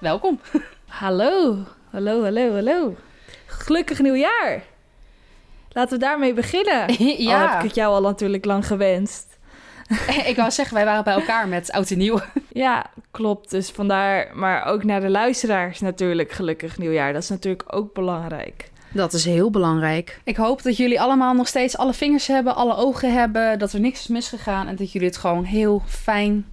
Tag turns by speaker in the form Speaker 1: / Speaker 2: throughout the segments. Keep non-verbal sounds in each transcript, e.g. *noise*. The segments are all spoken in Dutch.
Speaker 1: Welkom. *laughs*
Speaker 2: Hallo, hallo, hallo, hallo. Gelukkig nieuwjaar. Laten we daarmee beginnen. *laughs*
Speaker 1: ja.
Speaker 2: Al heb ik het jou al natuurlijk lang gewenst. *laughs*
Speaker 1: ik wou zeggen, wij waren bij elkaar met oud en nieuw.
Speaker 2: Ja, klopt. Dus vandaar, maar ook naar de luisteraars natuurlijk gelukkig nieuwjaar. Dat is natuurlijk ook belangrijk.
Speaker 1: Dat is heel belangrijk. Ik hoop dat jullie allemaal nog steeds alle vingers hebben, alle ogen hebben, dat er niks is misgegaan en dat jullie het gewoon heel fijn,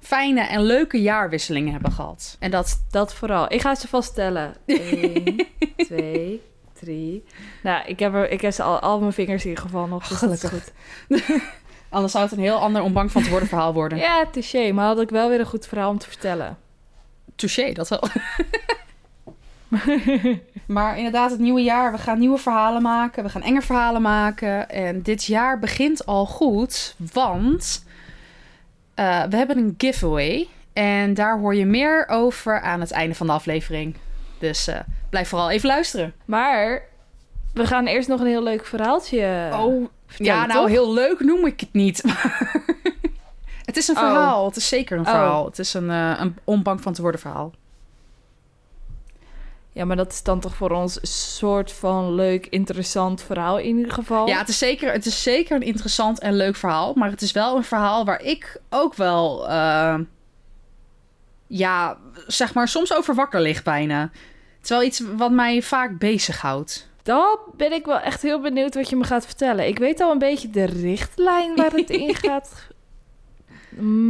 Speaker 1: fijne en leuke jaarwisselingen hebben gehad.
Speaker 2: En dat, dat vooral. Ik ga ze vaststellen. 1, 2, 3. Nou, ik heb, er, ik heb ze al, al mijn vingers in ieder geval nog. Dus dat is
Speaker 1: Gelukkig.
Speaker 2: goed. *laughs*
Speaker 1: Anders zou het een heel ander om bang van te worden verhaal worden.
Speaker 2: Ja, touché. Maar had ik wel weer een goed verhaal om te vertellen.
Speaker 1: Touché, dat wel. *laughs* maar inderdaad, het nieuwe jaar. We gaan nieuwe verhalen maken. We gaan enge verhalen maken. En dit jaar begint al goed, want eh, we hebben een giveaway. En daar hoor je meer over aan het einde van de aflevering. Dus eh, blijf vooral even luisteren.
Speaker 2: Maar we gaan eerst nog een heel leuk verhaaltje
Speaker 1: oh, ja, nou
Speaker 2: toch?
Speaker 1: heel leuk noem ik het niet. *laughs* het is een
Speaker 2: Oh.
Speaker 1: verhaal. Het is zeker een
Speaker 2: Oh.
Speaker 1: verhaal. Het is een, eh, een om bang van te worden verhaal.
Speaker 2: Ja, maar dat is dan toch voor ons een soort van leuk, interessant verhaal in ieder geval.
Speaker 1: Ja, het is, zeker, het is zeker een interessant en leuk verhaal. Maar het is wel een verhaal waar ik ook wel... eh, ja, zeg maar, soms over wakker lig bijna. Het is wel iets wat mij vaak bezighoudt.
Speaker 2: Dan ben ik wel echt heel benieuwd wat je me gaat vertellen. Ik weet al een beetje de richtlijn waar het in *laughs* gaat.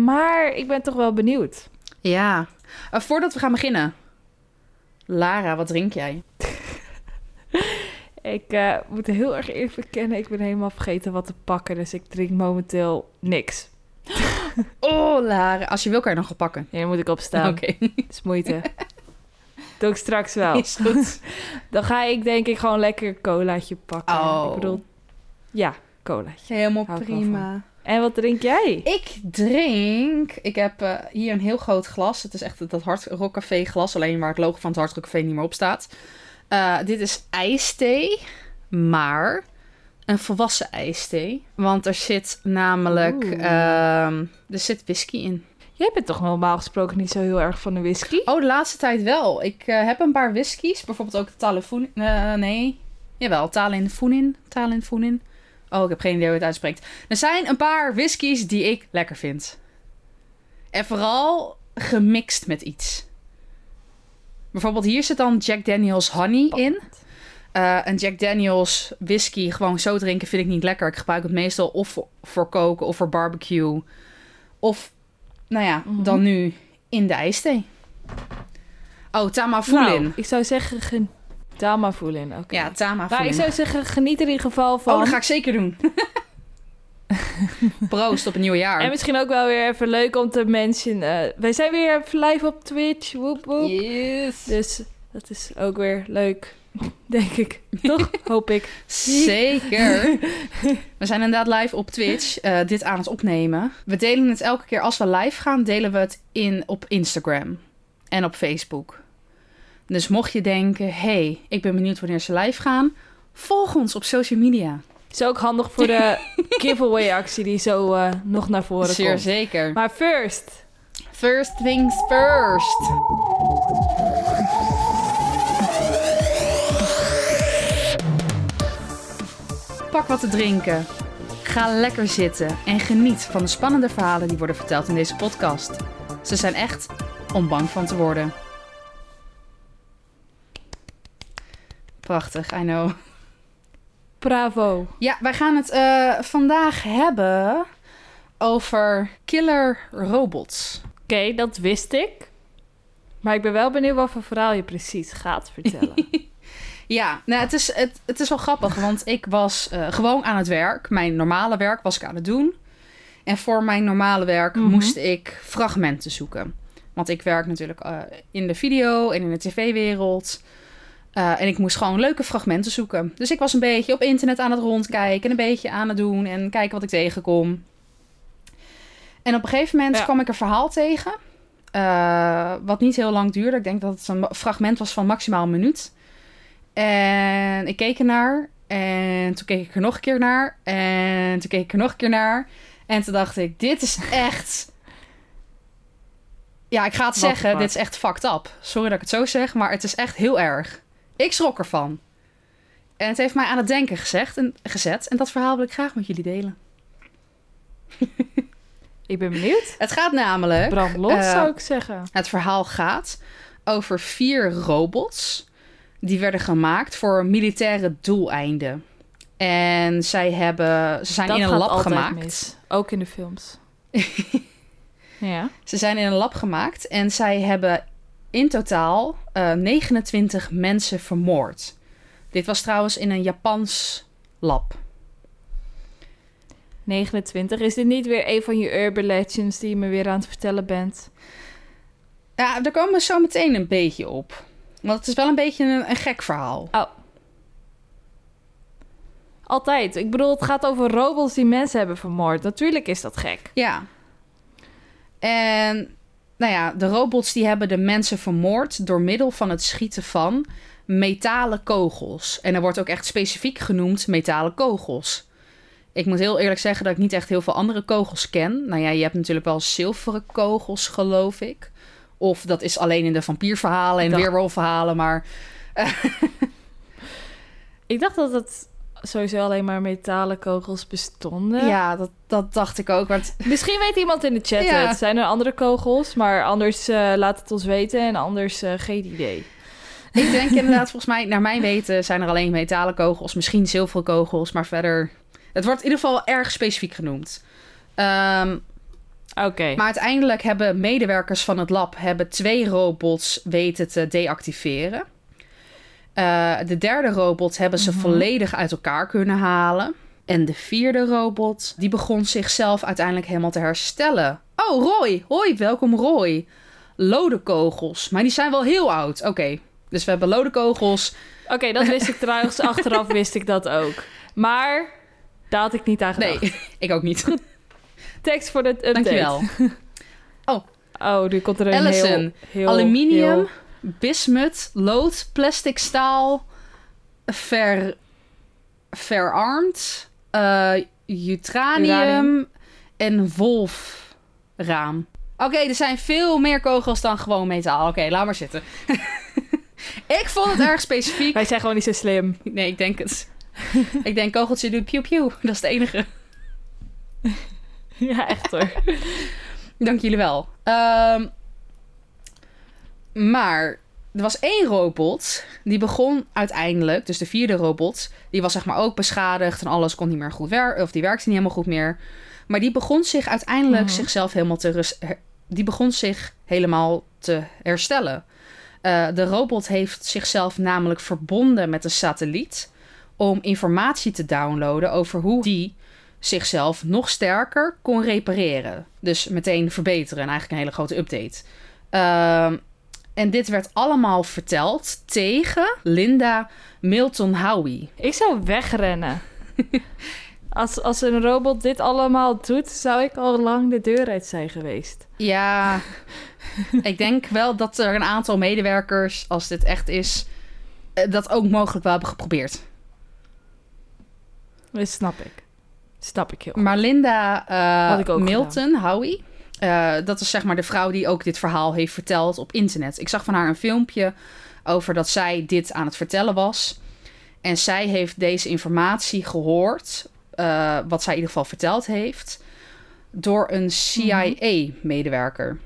Speaker 2: Maar ik ben toch wel benieuwd.
Speaker 1: Ja. Eh, voordat we gaan beginnen. Lara, wat drink jij? *laughs*
Speaker 2: Ik eh, moet heel erg eerlijk bekennen, ik ben helemaal vergeten wat te pakken. Dus ik drink momenteel niks. *laughs*
Speaker 1: Oh, Lara. Als je wil, kan je nog pakken.
Speaker 2: Ja, dan moet ik opstaan.
Speaker 1: Oké.
Speaker 2: Dat is moeite. *laughs* Doe ik straks wel.
Speaker 1: Is goed.
Speaker 2: Dan ga ik denk ik gewoon lekker een colaatje pakken.
Speaker 1: Oh.
Speaker 2: Ik bedoel, ja, colaatje.
Speaker 1: Helemaal
Speaker 2: Hou ik wel
Speaker 1: prima.
Speaker 2: En wat drink jij?
Speaker 1: Ik drink. Ik heb eh, hier een heel groot glas. Het is echt dat Hard Rock Café glas. Alleen waar het logo van het Hard Rock Café niet meer op staat. Eh, dit is ijsthee. Maar een volwassen ijsthee. Want er zit namelijk. Ehm, er zit whisky in.
Speaker 2: Jij bent toch normaal gesproken niet zo heel erg van de whisky?
Speaker 1: Oh, de laatste tijd wel. Ik eh, heb een paar whiskies. Bijvoorbeeld ook de Talin eh nee. Jawel, Talin Funin. Talin Funin. Oh, ik heb geen idee hoe het uitspreekt. Er zijn een paar whiskies die ik lekker vind. En vooral gemixt met iets. Bijvoorbeeld hier zit dan Jack Daniels Honey in. Eh een Jack Daniels whisky gewoon zo drinken vind ik niet lekker. Ik gebruik het meestal of voor, voor koken of voor barbecue. Of, nou ja,
Speaker 2: Mhm.
Speaker 1: dan nu in de ijsthee. Oh, Tama Fulin.
Speaker 2: Nou, ik zou zeggen, gen... Tama voelen. Oké.
Speaker 1: Ja, Tama
Speaker 2: Maar
Speaker 1: Fulin.
Speaker 2: ik zou zeggen, geniet in ieder geval van.
Speaker 1: Oh, dat ga ik zeker doen. *laughs* Proost op een nieuw jaar.
Speaker 2: En misschien ook wel weer even leuk om te mentionen. wij zijn weer live op Twitch. Woep woep.
Speaker 1: Yes.
Speaker 2: Dus dat is ook weer leuk. Denk ik. Toch? *laughs* Hoop ik.
Speaker 1: Zeker. *laughs* We zijn inderdaad live op Twitch, eh, dit aan het opnemen. We delen het elke keer als we live gaan, delen we het in op Instagram en op Facebook. Dus mocht je denken, hey, ik ben benieuwd wanneer ze live gaan, volg ons op social media.
Speaker 2: Is ook handig voor de *laughs* giveaway actie die zo eh, nog naar voren
Speaker 1: Zeer
Speaker 2: komt.
Speaker 1: zeker.
Speaker 2: Maar first.
Speaker 1: First things first. Pak wat te drinken. Ga lekker zitten en geniet van de spannende verhalen die worden verteld in deze podcast. Ze zijn echt om bang van te worden. Prachtig, I know.
Speaker 2: Bravo.
Speaker 1: Ja, wij gaan het eh, vandaag hebben over killer robots.
Speaker 2: Oké, dat wist ik. Maar ik ben wel benieuwd wat voor verhaal je precies gaat vertellen. *laughs*
Speaker 1: Ja, nou, het, is, het, het is wel grappig, want ik was eh, gewoon aan het werk. Mijn normale werk was ik aan het doen. En voor mijn normale werk
Speaker 2: Mhm.
Speaker 1: moest ik fragmenten zoeken. Want ik werk natuurlijk eh, in de video en in de tv-wereld. Eh, en ik moest gewoon leuke fragmenten zoeken. Dus ik was een beetje op internet aan het rondkijken en een beetje aan het doen en kijken wat ik tegenkom. En op een gegeven moment
Speaker 2: Ja.
Speaker 1: kwam ik een verhaal tegen. eh, wat niet heel lang duurde. Ik denk dat het een fragment was van maximaal een minuut. En ik keek ernaar. En toen keek ik er nog een keer naar. En toen keek ik er nog een keer naar. En toen dacht ik, dit is echt Ja, ik ga het
Speaker 2: Wat
Speaker 1: zeggen,
Speaker 2: fuck?
Speaker 1: dit is echt fucked up. Sorry dat ik het zo zeg, maar het is echt heel erg. Ik schrok ervan. En het heeft mij aan het denken gezegd en, gezet. En dat verhaal wil ik graag met jullie delen. *laughs*
Speaker 2: Ik ben benieuwd.
Speaker 1: Het gaat namelijk...
Speaker 2: Brand los,
Speaker 1: eh,
Speaker 2: zou ik zeggen.
Speaker 1: Het verhaal gaat over vier robots die werden gemaakt voor militaire doeleinden. En zij hebben, ze zijn
Speaker 2: Dat
Speaker 1: in een
Speaker 2: gaat
Speaker 1: lab gemaakt.
Speaker 2: mis. Ook in de films. *laughs* ja.
Speaker 1: Ze zijn in een lab gemaakt en zij hebben in totaal eh, 29 mensen vermoord. Dit was trouwens in een Japans lab.
Speaker 2: 29. Is dit niet weer een van je urban legends die je me weer aan het vertellen bent?
Speaker 1: Ja, daar komen we zo meteen een beetje op. Want het is wel een beetje een, een gek verhaal.
Speaker 2: Altijd. Ik bedoel, het gaat over robots die mensen hebben vermoord. Natuurlijk is dat gek.
Speaker 1: Ja. En nou ja, de robots die hebben de mensen vermoord door middel van het schieten van metalen kogels. En er wordt ook echt specifiek genoemd metalen kogels. Ik moet heel eerlijk zeggen dat ik niet echt heel veel andere kogels ken. Nou ja, je hebt natuurlijk wel zilveren kogels, geloof ik. Of dat is alleen in de vampierverhalen en
Speaker 2: Dacht-
Speaker 1: weerwolfverhalen, maar
Speaker 2: Ik dacht dat het sowieso alleen maar metalen kogels bestonden.
Speaker 1: ja, dat, dat dacht ik ook. Want
Speaker 2: Misschien weet iemand in de chat
Speaker 1: Ja.
Speaker 2: het. Zijn er andere kogels? Maar anders eh, laat het ons weten. En anders eh, geen idee.
Speaker 1: Ik denk inderdaad, volgens mij, naar mijn weten, zijn er alleen metalen kogels, misschien zilveren kogels, maar verder. Het wordt in ieder geval erg specifiek genoemd. Ehm,
Speaker 2: Oké.
Speaker 1: maar uiteindelijk hebben medewerkers van het lab hebben twee robots weten te deactiveren. Eh, de derde robot hebben ze
Speaker 2: Mhm.
Speaker 1: volledig uit elkaar kunnen halen. En de vierde robot, die begon zichzelf uiteindelijk helemaal te herstellen. Oh, Roy. Hoi, welkom Roy. Lode kogels. Maar die zijn wel heel oud. Oké, dus we hebben lode kogels.
Speaker 2: Oké, dat wist ik trouwens. Achteraf *laughs* wist ik dat ook. Maar daar had ik niet aan gedacht.
Speaker 1: Nee, *laughs* ik ook niet. *laughs*
Speaker 2: Tekst voor de update.
Speaker 1: Dankjewel.
Speaker 2: Oh, nu komt er een
Speaker 1: Allison,
Speaker 2: heel, heel...
Speaker 1: Aluminium,
Speaker 2: heel-
Speaker 1: bismuth, lood, plastic, staal, ver, verarmd, eh utranium
Speaker 2: Uranium.
Speaker 1: en wolfraam. Oké, er zijn veel meer kogels dan gewoon metaal. Oké, laat maar zitten. *laughs* ik vond het erg specifiek.
Speaker 2: Wij zijn gewoon niet zo slim.
Speaker 1: Nee, ik denk het. ik denk kogeltje doet piu piu. Dat is het enige. *laughs*
Speaker 2: Ja, echt hoor. *laughs*
Speaker 1: Dank jullie wel. Ehm, maar er was één robot die begon uiteindelijk, dus de vierde robot, die was zeg maar ook beschadigd en alles kon niet meer goed werken, of die werkte niet helemaal goed meer. Maar die begon zich uiteindelijk
Speaker 2: Mhm.
Speaker 1: zichzelf helemaal te die begon zich helemaal te herstellen. Eh, de robot heeft zichzelf namelijk verbonden met een satelliet om informatie te downloaden over hoe die zichzelf nog sterker kon repareren. Dus meteen verbeteren. En eigenlijk een hele grote update. Ehm, en dit werd allemaal verteld tegen Linda Milton Howie.
Speaker 2: Ik zou wegrennen. *laughs* Als, als een robot dit allemaal doet, zou ik al lang de deur uit zijn geweest.
Speaker 1: Ja, ik denk wel dat er een aantal medewerkers, als dit echt is, eh, dat ook mogelijk wel hebben geprobeerd.
Speaker 2: Dat snap ik. Snap ik heel goed.
Speaker 1: Maar Linda eh,
Speaker 2: ik ook
Speaker 1: Milton Howie, eh, dat is zeg maar de vrouw die ook dit verhaal heeft verteld op internet. Ik zag van haar een filmpje over dat zij dit aan het vertellen was. En zij heeft deze informatie gehoord, eh, wat zij in ieder geval verteld heeft, door een CIA-medewerker.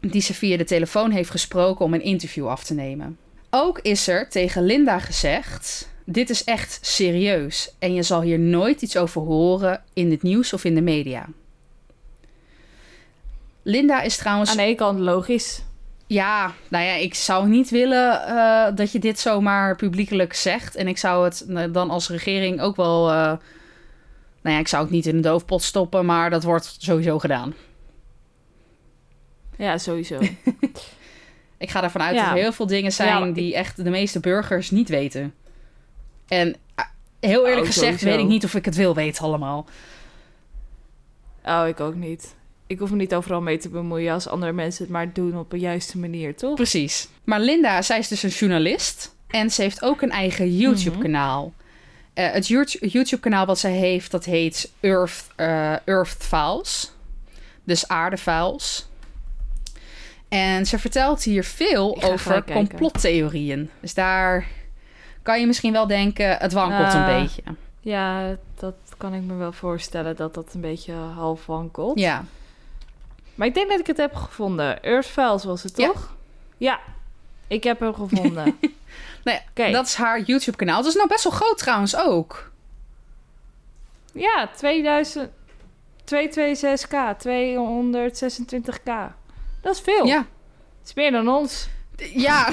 Speaker 1: Die ze via de telefoon heeft gesproken om een interview af te nemen. Ook is er tegen Linda gezegd: Dit is echt serieus en je zal hier nooit iets over horen in het nieuws of in de media. Linda is trouwens.
Speaker 2: Aan de ene kant logisch.
Speaker 1: Ja, nou ja, ik zou niet willen eh, dat je dit zomaar publiekelijk zegt. En ik zou het eh, dan als regering ook wel. eh, nou ja, ik zou het niet in een doofpot stoppen, maar dat wordt sowieso gedaan.
Speaker 2: Ja, sowieso. *laughs*
Speaker 1: Ik ga ervan uit
Speaker 2: Ja.
Speaker 1: dat er heel veel dingen zijn
Speaker 2: Ja, ik-
Speaker 1: die echt de meeste burgers niet weten. En heel eerlijk
Speaker 2: Oh,
Speaker 1: gezegd
Speaker 2: sowieso.
Speaker 1: weet ik niet of ik het wil weten allemaal.
Speaker 2: Oh, ik ook niet. Ik hoef me niet overal mee te bemoeien als andere mensen het maar doen op een juiste manier, toch?
Speaker 1: Precies. Maar Linda, zij is dus een journalist. En ze heeft ook een eigen YouTube-kanaal. Eh, het YouTube- YouTube-kanaal wat zij heeft, dat heet Earth, eh, Earth Files. Dus aardefiles. En ze vertelt hier veel over complottheorieën. Dus daar kan je misschien wel denken, het wankelt
Speaker 2: Ah.
Speaker 1: een beetje.
Speaker 2: Ja, dat kan ik me wel voorstellen dat dat een beetje half wankelt.
Speaker 1: Ja,
Speaker 2: Maar ik denk dat ik het heb gevonden. Earth Files was het toch? Ja, ik heb hem gevonden. *laughs*
Speaker 1: nee, dat is haar YouTube-kanaal. Dat is nou best wel groot trouwens ook.
Speaker 2: Ja, 2000, 226k, 226k. Dat is veel.
Speaker 1: Ja,
Speaker 2: Het is meer dan ons.
Speaker 1: ja.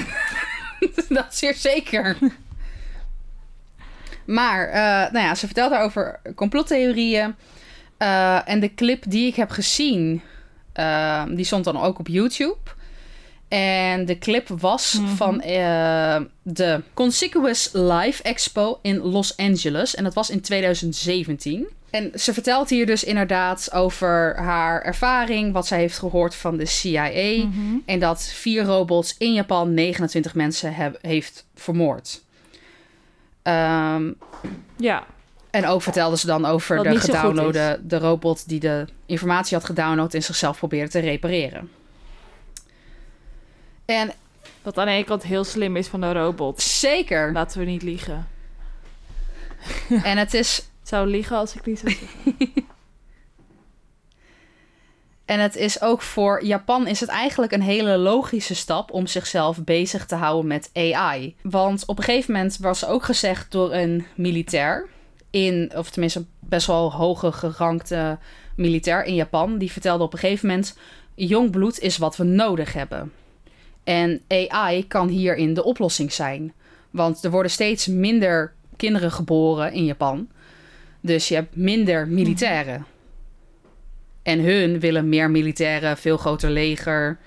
Speaker 1: *laughs* dat is zeer zeker. Maar, eh, nou ja, ze vertelt daarover complottheorieën. Eh, en de clip die ik heb gezien, eh, die stond dan ook op YouTube. En de clip was
Speaker 2: Mhm.
Speaker 1: van eh, de Conspicuous Live Expo in Los Angeles. En dat was in 2017. En ze vertelt hier dus inderdaad over haar ervaring, wat zij heeft gehoord van de CIA.
Speaker 2: Mhm.
Speaker 1: En dat vier robots in Japan 29 mensen heeft vermoord. Ehm,
Speaker 2: Ja,
Speaker 1: en ook vertelde ze dan over
Speaker 2: Wat
Speaker 1: de gedownloade de robot die de informatie had gedownload en zichzelf probeerde te repareren. En
Speaker 2: wat aan de ene kant heel slim is van de robot.
Speaker 1: zeker.
Speaker 2: Laten we niet liegen. *laughs*
Speaker 1: En het is,
Speaker 2: zou liegen als ik niet zou zeggen. *laughs*
Speaker 1: en het is ook voor Japan is het eigenlijk een hele logische stap om zichzelf bezig te houden met AI. Want op een gegeven moment was ook gezegd door een militair in, of tenminste best wel hoge gerankte militair in Japan, die vertelde op een gegeven moment: jong bloed is wat we nodig hebben. En AI kan hierin de oplossing zijn. Want er worden steeds minder kinderen geboren in Japan. Dus je hebt minder militairen. En hun willen meer militairen, veel groter leger.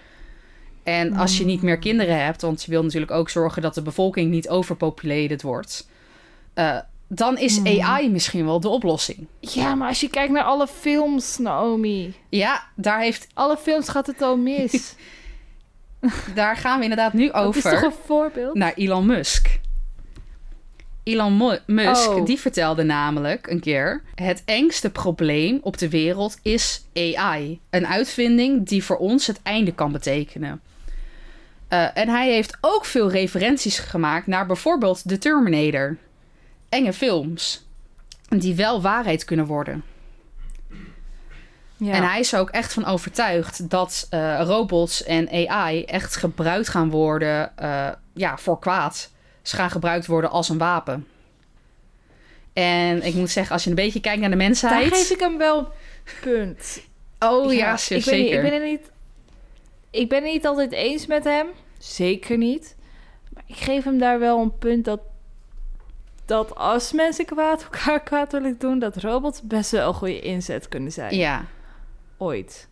Speaker 1: En als je niet meer kinderen hebt, want je wil natuurlijk ook zorgen dat de bevolking niet overpopulated wordt, eh, dan is
Speaker 2: Hmm.
Speaker 1: AI misschien wel de oplossing.
Speaker 2: Ja, maar als je kijkt naar alle films, Naomi.
Speaker 1: Ja, daar, heeft,
Speaker 2: Alle films gaat het al mis. *laughs*
Speaker 1: daar gaan we inderdaad nu
Speaker 2: Dat is
Speaker 1: over
Speaker 2: toch een voorbeeld?
Speaker 1: naar Elon Musk. Elon Mu- Musk,
Speaker 2: Oh.
Speaker 1: die vertelde namelijk een keer: het engste probleem op de wereld is AI. Een uitvinding die voor ons het einde kan betekenen. Eh, en hij heeft ook veel referenties gemaakt naar bijvoorbeeld The Terminator. Enge films. Die wel waarheid kunnen worden.
Speaker 2: Ja.
Speaker 1: En hij is er ook echt van overtuigd dat eh, robots en AI echt gebruikt gaan worden eh, ja, voor kwaad. Ze gaan gebruikt worden als een wapen. En ik moet zeggen, als je een beetje kijkt naar de mensheid.
Speaker 2: Daar geef ik hem wel punt. *laughs*
Speaker 1: Oh ja,
Speaker 2: ik
Speaker 1: zeker.
Speaker 2: ben, niet, ik ben het niet. Ik ben het niet altijd eens met hem. Zeker niet. Maar ik geef hem daar wel een punt dat. Dat als mensen kwaad elkaar *laughs* kwaad willen doen, dat robots best wel een goede inzet kunnen zijn.
Speaker 1: Ja.
Speaker 2: Ooit.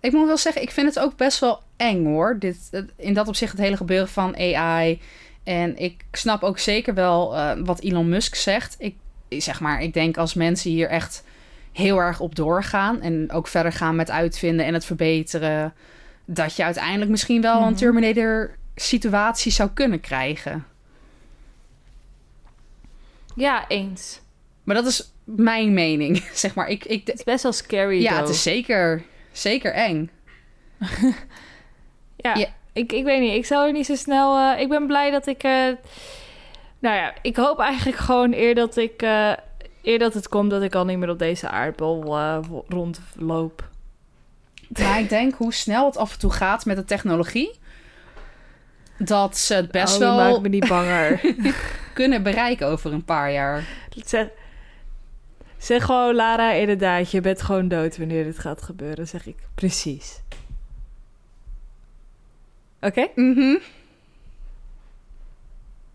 Speaker 1: Ik moet wel zeggen, ik vind het ook best wel eng hoor. Dit, in dat opzicht het hele gebeuren van AI. En ik snap ook zeker wel eh, wat Elon Musk zegt. Ik zeg maar, ik denk als mensen hier echt heel erg op doorgaan. En ook verder gaan met uitvinden en het verbeteren. Dat je uiteindelijk misschien wel een
Speaker 2: Mhm.
Speaker 1: Terminator situatie zou kunnen krijgen.
Speaker 2: Ja, eens.
Speaker 1: Maar dat is mijn mening. *laughs* Zeg maar, ik, ik,
Speaker 2: Het is best wel scary.
Speaker 1: ja,
Speaker 2: though.
Speaker 1: het is zeker, zeker eng. *laughs*
Speaker 2: Ja,
Speaker 1: Ja.
Speaker 2: Ik, ik weet niet. Ik zou er niet zo snel... eh, ik ben blij dat ik... eh, nou ja, ik hoop eigenlijk gewoon eer dat ik... eh, eer dat het komt dat ik al niet meer op deze aardbol rondloop.
Speaker 1: Maar ik denk hoe snel het af en toe gaat met de technologie. Dat ze het best
Speaker 2: Oh,
Speaker 1: wel
Speaker 2: maakt me niet banger. *laughs*
Speaker 1: kunnen bereiken over een paar jaar.
Speaker 2: zeg, zeg gewoon, Lara, inderdaad. Je bent gewoon dood wanneer dit gaat gebeuren, zeg ik. Precies. Oké?
Speaker 1: Mhm.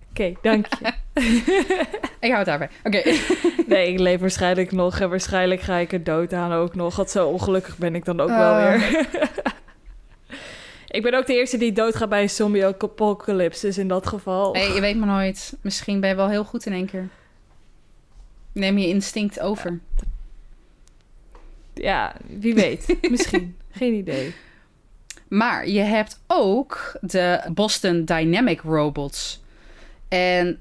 Speaker 2: Oké, dank je. *laughs*
Speaker 1: Ik hou het daarbij. Oké. *laughs*
Speaker 2: Nee, ik leef waarschijnlijk nog en waarschijnlijk ga ik er dood aan ook nog. Want zo ongelukkig ben ik dan ook wel
Speaker 1: Ah.
Speaker 2: weer. Ik ben ook de eerste die doodgaat bij een zombie apocalypse, dus in dat geval.
Speaker 1: Hey, je weet maar nooit. Misschien ben je wel heel goed in één keer. Neem je instinct over.
Speaker 2: Ja, wie weet. *laughs* Misschien. Geen idee.
Speaker 1: Maar je hebt ook de Boston Dynamic Robots. En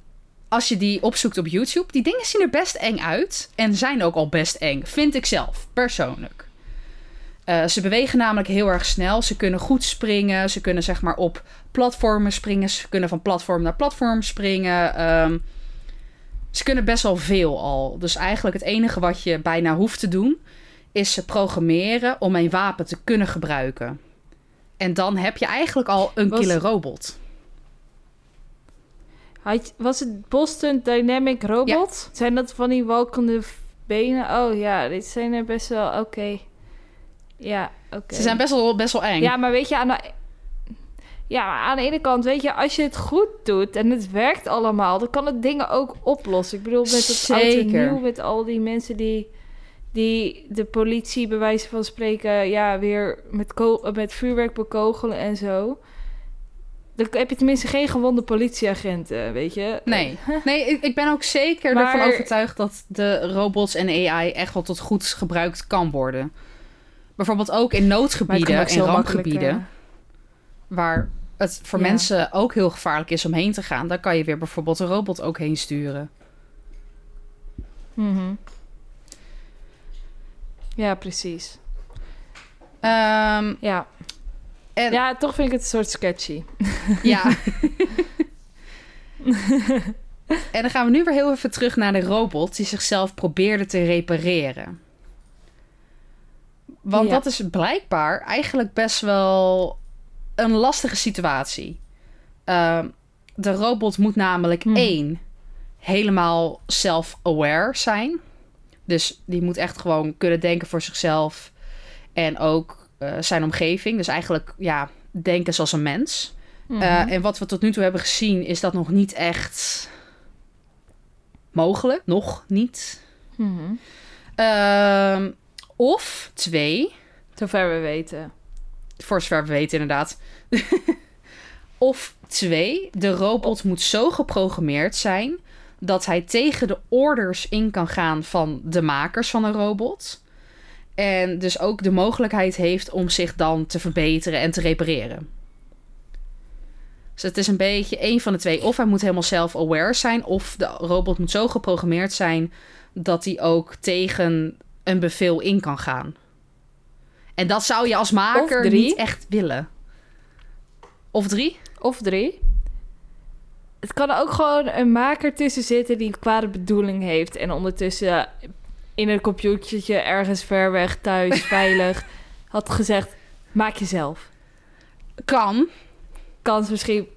Speaker 1: als je die opzoekt op YouTube, die dingen zien er best eng uit. En zijn ook al best eng, vind ik zelf, persoonlijk. Eh, ze bewegen namelijk heel erg snel. Ze kunnen goed springen. Ze kunnen zeg maar op platformen springen. Ze kunnen van platform naar platform springen. Ehm, ze kunnen best wel veel al. Dus eigenlijk het enige wat je bijna hoeft te doen... is ze programmeren om een wapen te kunnen gebruiken. En dan heb je eigenlijk al een
Speaker 2: Was-
Speaker 1: killer robot.
Speaker 2: Was het Boston Dynamic Robot? Zijn dat van die walkende benen? Oh ja, dit zijn er best wel... Oké. Ja, oké.
Speaker 1: Ze zijn best wel, best wel eng.
Speaker 2: Ja, maar weet je, aan de... Ja, maar aan de ene kant, weet je, als je het goed doet en het werkt allemaal, dan kan het dingen ook oplossen. Ik bedoel, met het oud nieuw, met al die mensen die, die de politie, bij wijze van spreken, ja, weer met, met vuurwerk bekogelen en zo. Dan heb je tenminste geen gewonde politieagenten, weet je.
Speaker 1: Nee, *laughs* nee ik, ik ben ook zeker
Speaker 2: Maar-
Speaker 1: ervan overtuigd dat de robots en AI echt wel tot goed gebruikt kan worden. Bijvoorbeeld ook in noodgebieden
Speaker 2: ook
Speaker 1: en
Speaker 2: makkelijk,
Speaker 1: rampgebieden, waar het voor
Speaker 2: Ja.
Speaker 1: mensen ook heel gevaarlijk is om heen te gaan. Daar kan je weer bijvoorbeeld een robot ook heen sturen.
Speaker 2: mhm. Ja, precies.
Speaker 1: Ehm,
Speaker 2: Ja.
Speaker 1: en,
Speaker 2: ja, toch vind ik het een soort sketchy.
Speaker 1: Ja. *laughs* en dan gaan we nu weer heel even terug naar de robot die zichzelf probeerde te repareren. Want
Speaker 2: Ja.
Speaker 1: dat is blijkbaar eigenlijk best wel een lastige situatie. Ehm, de robot moet namelijk
Speaker 2: Hmm.
Speaker 1: één helemaal self-aware zijn. Dus die moet echt gewoon kunnen denken voor zichzelf en ook eh, zijn omgeving. Dus eigenlijk ja, denken zoals een mens.
Speaker 2: Mhm.
Speaker 1: Eh, en wat we tot nu toe hebben gezien, is dat nog niet echt mogelijk. Nog niet. Ehm, of twee,
Speaker 2: Zover we weten.
Speaker 1: voor zover we weten inderdaad. *laughs* of twee, de robot moet zo geprogrammeerd zijn dat hij tegen de orders in kan gaan van de makers van een robot. En dus ook de mogelijkheid heeft om zich dan te verbeteren en te repareren. Dus het is een beetje één van de twee. Of hij moet helemaal self-aware zijn, of de robot moet zo geprogrammeerd zijn dat hij ook tegen een bevel in kan gaan. En dat zou je als maker
Speaker 2: drie.
Speaker 1: niet echt willen. Of drie?
Speaker 2: Of drie. Het kan ook gewoon een maker tussen zitten die een kwade bedoeling heeft. En ondertussen in een computertje ergens ver weg, thuis, *laughs* veilig, had gezegd: maak jezelf.
Speaker 1: Kan.
Speaker 2: Kans misschien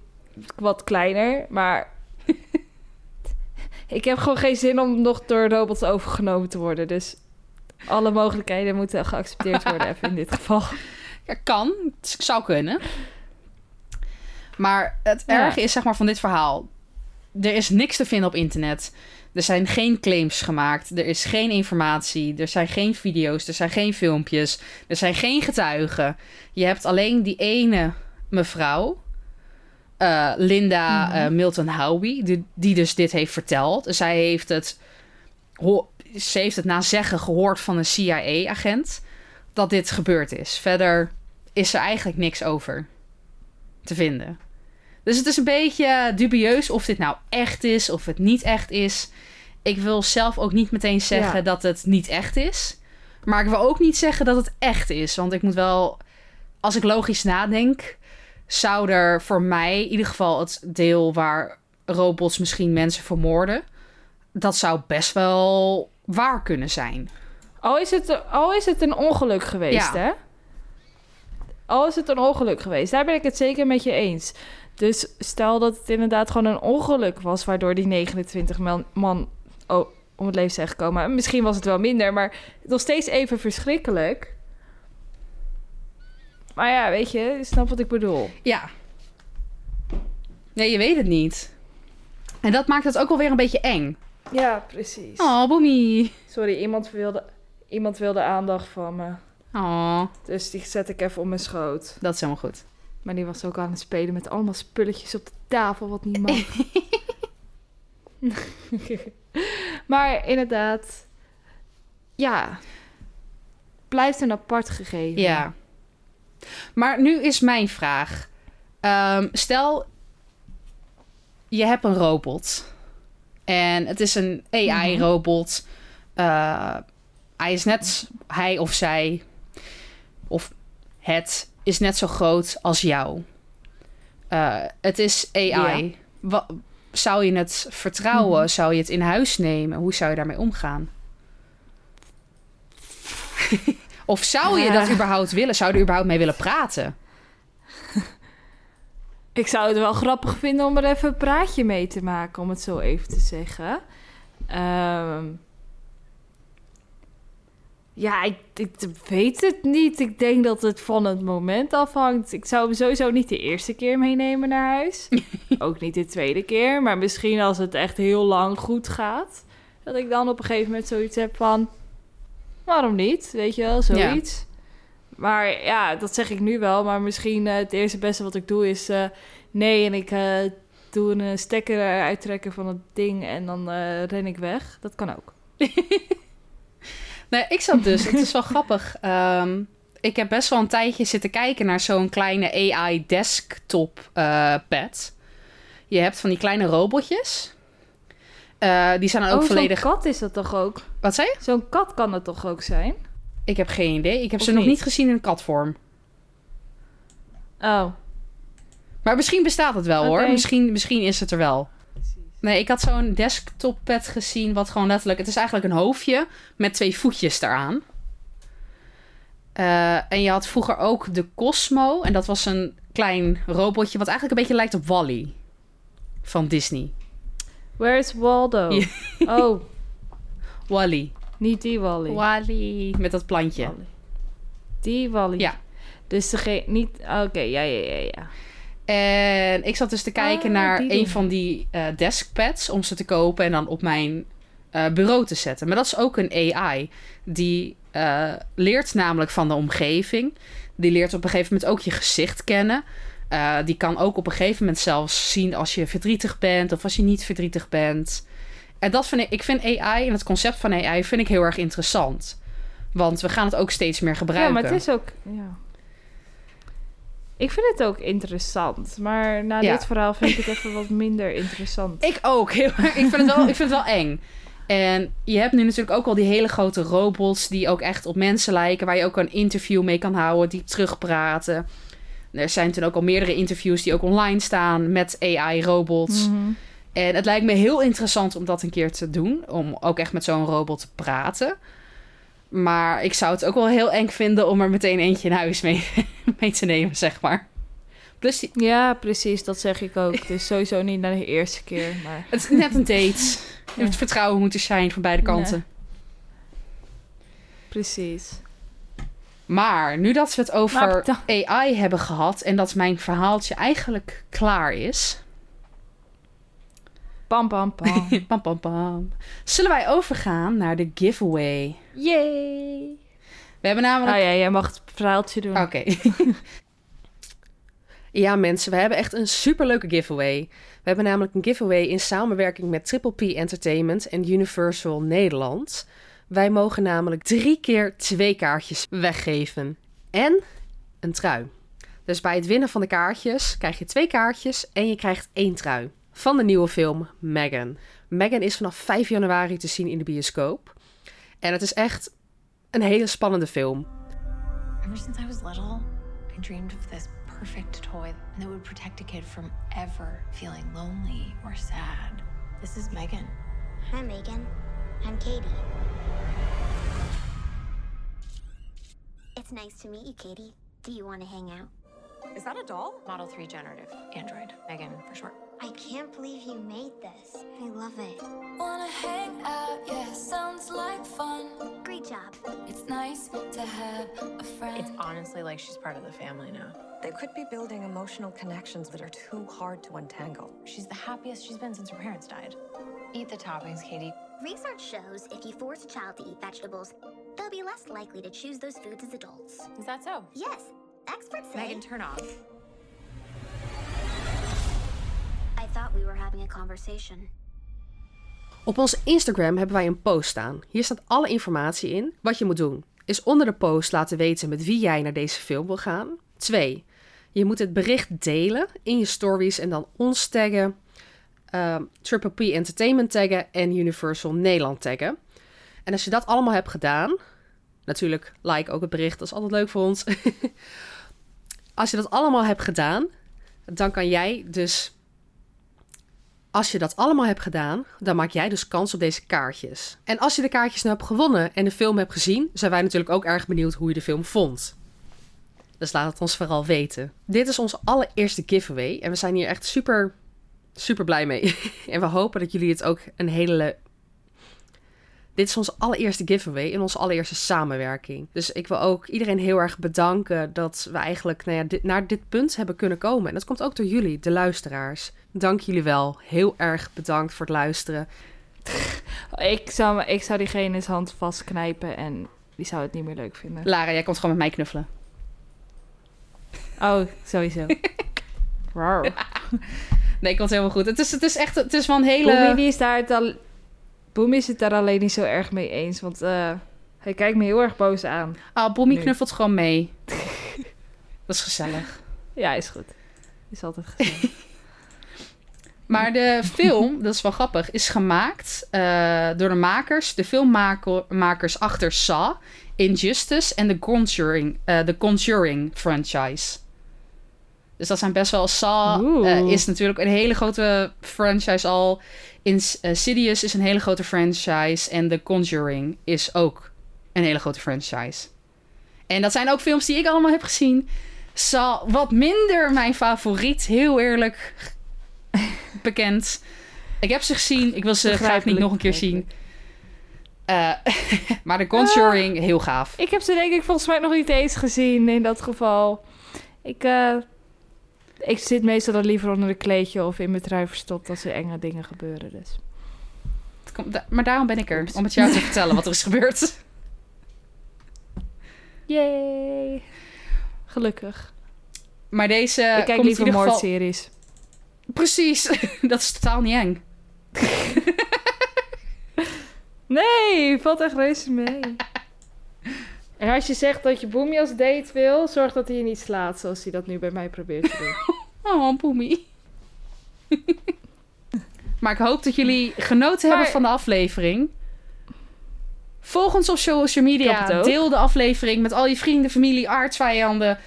Speaker 2: wat kleiner, maar. *laughs* ik heb gewoon geen zin om nog door robots overgenomen te worden. Dus alle mogelijkheden moeten geaccepteerd worden, even in dit geval. *laughs*
Speaker 1: Ja, kan. Het zou kunnen. Maar het
Speaker 2: Ja.
Speaker 1: erge is zeg maar van dit verhaal. Er is niks te vinden op internet. Er zijn geen claims gemaakt. Er is geen informatie. Er zijn geen video's. Er zijn geen filmpjes. Er zijn geen getuigen. Je hebt alleen die ene mevrouw. eh, Linda
Speaker 2: Mhm.
Speaker 1: eh, Milton Howie. Die, die dus dit heeft verteld. Zij heeft het... ze heeft het na zeggen gehoord van een CIA-agent. Dat dit gebeurd is. Verder is er eigenlijk niks over te vinden. Dus het is een beetje dubieus of dit nou echt is of het niet echt is. Ik wil zelf ook niet meteen zeggen
Speaker 2: Ja.
Speaker 1: dat het niet echt is. Maar ik wil ook niet zeggen dat het echt is. Want ik moet wel, als ik logisch nadenk, zou er voor mij in ieder geval het deel waar robots misschien mensen vermoorden, dat zou best wel waar kunnen zijn.
Speaker 2: Al is het, al is het een ongeluk geweest,
Speaker 1: Ja.
Speaker 2: hè? Al is het een ongeluk geweest, daar ben ik het zeker met je eens. Dus stel dat het inderdaad gewoon een ongeluk was... waardoor die 29 man, man oh, om het leven zijn gekomen. Misschien was het wel minder, maar nog steeds even verschrikkelijk. Maar ja, weet je, je snapt wat ik bedoel.
Speaker 1: Ja. Nee, je weet het niet. En dat maakt het ook wel weer een beetje eng.
Speaker 2: Ja, precies.
Speaker 1: Oh, Boemie.
Speaker 2: Sorry, iemand wilde, iemand wilde aandacht van me.
Speaker 1: Oh,
Speaker 2: Dus die zet ik even op mijn schoot.
Speaker 1: dat is helemaal goed.
Speaker 2: Maar die was ook aan het spelen met allemaal spulletjes op de tafel, wat niet mag. *laughs* maar inderdaad, ja, blijft een apart gegeven.
Speaker 1: Ja. Maar nu is mijn vraag. Ehm, stel, je hebt een robot. En het is een AI-robot. Eh, hij is net, hij of zij, of het is net zo groot als jou. Eh, het is AI. Wa- zou je het vertrouwen?
Speaker 2: Mhm.
Speaker 1: Zou je het in huis nemen? Hoe zou je daarmee omgaan? *laughs* of zou je dat überhaupt willen? Zou je er überhaupt mee willen praten? *laughs*
Speaker 2: Ik zou het wel grappig vinden om er even een praatje mee te maken, om het zo even te zeggen. Ehm, ja, ik, ik weet het niet. Ik denk dat het van het moment afhangt. Ik zou hem sowieso niet de eerste keer meenemen naar huis. *laughs* Ook niet de tweede keer. Maar misschien als het echt heel lang goed gaat. Dat ik dan op een gegeven moment zoiets heb van... Waarom niet? Weet je wel, zoiets. Maar ja, dat zeg ik nu wel. Maar misschien eh, het eerste beste wat ik doe is... eh, nee, en ik eh, doe een stekker eruit trekken van het ding... en dan ren ik weg. Dat kan ook. *laughs*
Speaker 1: Nee, ik zat dus. het is wel *laughs* grappig. Ehm, ik heb best wel een tijdje zitten kijken naar zo'n kleine AI desktop pad. Je hebt van die kleine robotjes. Die zijn dan ook
Speaker 2: oh,
Speaker 1: volledig.
Speaker 2: zo'n kat is dat toch ook?
Speaker 1: Wat zei je?
Speaker 2: Zo'n kat kan het toch ook zijn?
Speaker 1: Ik heb geen idee. Ik heb
Speaker 2: Of
Speaker 1: ze nog
Speaker 2: niet?
Speaker 1: gezien in katvorm.
Speaker 2: Oh,
Speaker 1: Maar misschien bestaat het wel hoor. Misschien, misschien is het er wel. Nee, ik had zo'n desktop pad gezien, wat gewoon letterlijk... Het is eigenlijk een hoofdje met twee voetjes eraan. Eh, en je had vroeger ook de Cosmo. En dat was een klein robotje wat eigenlijk een beetje lijkt op Wally. Van Disney.
Speaker 2: where is Waldo? Oh, *laughs*
Speaker 1: Wally.
Speaker 2: Niet die Wally.
Speaker 1: Wally. Met dat plantje.
Speaker 2: Wally. Die Wally.
Speaker 1: Ja.
Speaker 2: Dus degene niet... Oké, ja, ja, ja, ja.
Speaker 1: En ik zat dus te kijken
Speaker 2: Ah,
Speaker 1: naar
Speaker 2: die
Speaker 1: een van die eh, deskpads om ze te kopen en dan op mijn eh, bureau te zetten. Maar dat is ook een AI. Die eh, leert namelijk van de omgeving. Die leert op een gegeven moment ook je gezicht kennen. Eh, die kan ook op een gegeven moment zelfs zien als je verdrietig bent of als je niet verdrietig bent. En dat vind ik, ik vind AI en het concept van AI vind ik heel erg interessant. Want we gaan het ook steeds meer gebruiken.
Speaker 2: Ja, maar het is ook... Ja. Ik vind het ook interessant. Maar na
Speaker 1: Ja.
Speaker 2: dit verhaal vind ik het even wat minder interessant. *laughs*
Speaker 1: Ik ook. Heel, ik, vind het wel, ik vind het wel eng. En je hebt nu natuurlijk ook al die hele grote robots die ook echt op mensen lijken, waar je ook een interview mee kan houden, die terugpraten. Er zijn toen ook al meerdere interviews die ook online staan met AI-robots.
Speaker 2: Mhm.
Speaker 1: En het lijkt me heel interessant om dat een keer te doen, om ook echt met zo'n robot te praten. Maar ik zou het ook wel heel eng vinden om er meteen eentje in huis mee, *laughs* mee te nemen, zeg maar. Plus,
Speaker 2: Ja, precies. Dat zeg ik ook. Dus sowieso niet na de eerste keer. Maar
Speaker 1: het is net een date. *laughs* Je hebt vertrouwen moeten zijn van beide kanten.
Speaker 2: precies.
Speaker 1: Maar nu dat we het over
Speaker 2: Maar
Speaker 1: AI hebben gehad en dat mijn verhaaltje eigenlijk klaar is,
Speaker 2: Pam, pam, pam. *laughs*
Speaker 1: pam, pam, pam, zullen wij overgaan naar de giveaway.
Speaker 2: Yay!
Speaker 1: We hebben namelijk.
Speaker 2: Nou ja, jij mag het verhaaltje doen.
Speaker 1: Oké. *laughs* ja, mensen, we hebben echt een superleuke giveaway. We hebben namelijk een giveaway in samenwerking met Triple P Entertainment en Universal Nederland. Wij mogen namelijk drie keer twee kaartjes weggeven. En een trui. Dus bij het winnen van de kaartjes krijg je twee kaartjes en je krijgt één trui. Van de nieuwe film Megan. Megan is vanaf 5 januari te zien in de bioscoop. En het is echt een hele spannende film.
Speaker 3: Ever since I was little, I dreamed of this perfect toy that would protect a kid from ever feeling lonely or sad. This is Megan.
Speaker 4: Hi, Megan. I'm Katie. It's nice to meet you, Katie. Do you want to hang out?
Speaker 3: Is that a doll? Model 3 generative android. Megan for short.
Speaker 4: I can't believe you made this. I love it.
Speaker 5: Wanna hang out, yeah, sounds like fun.
Speaker 4: Great job.
Speaker 5: It's nice to have a friend.
Speaker 3: It's honestly like she's part of the family now.
Speaker 6: They could be building emotional connections that are too hard to untangle.
Speaker 3: She's the happiest she's been since her parents died. Eat the toppings, Katie.
Speaker 4: Research shows if you force a child to eat vegetables, they'll be less likely to choose those foods as adults.
Speaker 3: Is that so?
Speaker 4: Yes, experts say.
Speaker 3: Megan, turn off.
Speaker 4: Thought we were having a conversation.
Speaker 1: Op onze Instagram hebben wij een post staan. Hier staat alle informatie in. Wat je moet doen is onder de post laten weten met wie jij naar deze film wil gaan. 2. Je moet het bericht delen in je stories en dan ons taggen, ehm, Triple P Entertainment taggen en Universal Nederland taggen. En als je dat allemaal hebt gedaan,
Speaker 7: Natuurlijk, like ook het bericht, dat is altijd leuk voor ons. *laughs* als je dat allemaal hebt gedaan, dan kan jij dus. Als je dat allemaal hebt gedaan, dan maak jij dus kans op deze kaartjes. En als je de kaartjes nou hebt gewonnen en de film hebt gezien, zijn wij natuurlijk ook erg benieuwd hoe je de film vond. Dus laat het ons vooral weten. Dit is onze allereerste giveaway en we zijn hier echt super, super blij mee. *laughs* en we hopen dat jullie het ook een hele dit is onze allereerste giveaway in onze allereerste samenwerking. Dus ik wil ook iedereen heel erg bedanken dat we eigenlijk nou ja, dit, naar dit punt hebben kunnen komen. En dat komt ook door jullie, de luisteraars. Dank jullie wel. Heel erg bedankt voor het luisteren.
Speaker 2: Ik zou, ik zou diegene zijn hand vastknijpen en die zou het niet meer leuk vinden.
Speaker 1: Lara, jij komt gewoon met mij knuffelen.
Speaker 2: Oh, sowieso. *laughs* Wow.
Speaker 1: Nee, komt helemaal goed. Het is, het is echt het is een hele...
Speaker 2: Die is daar het al... Boemi is het daar alleen niet zo erg mee eens, want eh, hij kijkt me heel erg boos aan.
Speaker 1: Ah,
Speaker 2: Nu.
Speaker 1: knuffelt gewoon mee. *laughs* dat is gezellig.
Speaker 2: Ja, is goed. Is altijd gezellig. *laughs*
Speaker 1: Maar de film, *laughs* dat is wel grappig, is gemaakt eh, door de makers, de filmmakers achter Saw, Injustice en The Conjuring, eh The Conjuring franchise. Dus dat zijn best wel... Saw eh, is natuurlijk een hele grote franchise al. Insidious is een hele grote franchise. En The Conjuring is ook een hele grote franchise. En dat zijn ook films die ik allemaal heb gezien. Saw, wat minder mijn favoriet, heel eerlijk *laughs* bekend. Ik heb ze gezien. Ik wil ze graag niet nog een keer zien. Eh, *laughs* maar The Conjuring, heel gaaf.
Speaker 2: Ik heb ze denk ik volgens mij nog niet eens gezien in dat geval. Ik, eh, ik zit meestal dan liever onder een kleedje of in mijn trui verstopt als er enge dingen gebeuren. Dus.
Speaker 1: Het komt- da- maar daarom ben ik er. Om het jou te *laughs* vertellen wat er is gebeurd.
Speaker 2: Yay! Gelukkig.
Speaker 1: Maar deze
Speaker 2: ik kijk
Speaker 1: komt
Speaker 2: liever
Speaker 1: geval...
Speaker 2: moordseries.
Speaker 1: Precies. *laughs* dat is totaal niet eng.
Speaker 2: Nee, valt echt reuze mee. *laughs* en als je zegt dat je Boemie als date wil, zorg dat hij je niet slaat zoals hij dat nu bij mij probeert te doen. *laughs*
Speaker 1: Oh, poemie. *laughs* maar ik hoop dat jullie genoten
Speaker 2: Maar-
Speaker 1: hebben van de aflevering. Volg ons op social media. Deel de aflevering met al je vrienden, familie, artsvijanden,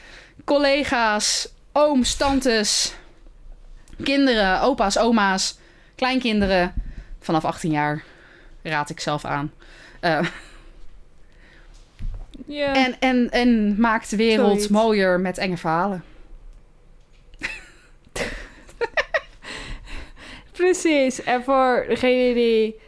Speaker 1: collega's, ooms, tantes, kinderen, opa's, oma's, kleinkinderen. Vanaf 18 jaar raad ik zelf aan. Eh, En, en, en maak de wereld
Speaker 2: Zoiets.
Speaker 1: mooier met enge verhalen. *laughs*
Speaker 2: Precies. En voor degenen die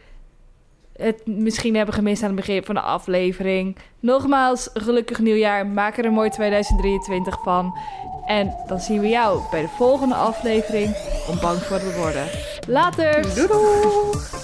Speaker 2: het misschien hebben gemist aan het begin van de aflevering. Nogmaals, gelukkig nieuwjaar. Maak er een mooi 2023 van. En dan zien we jou bij de volgende aflevering om bang voor te worden. Later!
Speaker 1: Doei doei!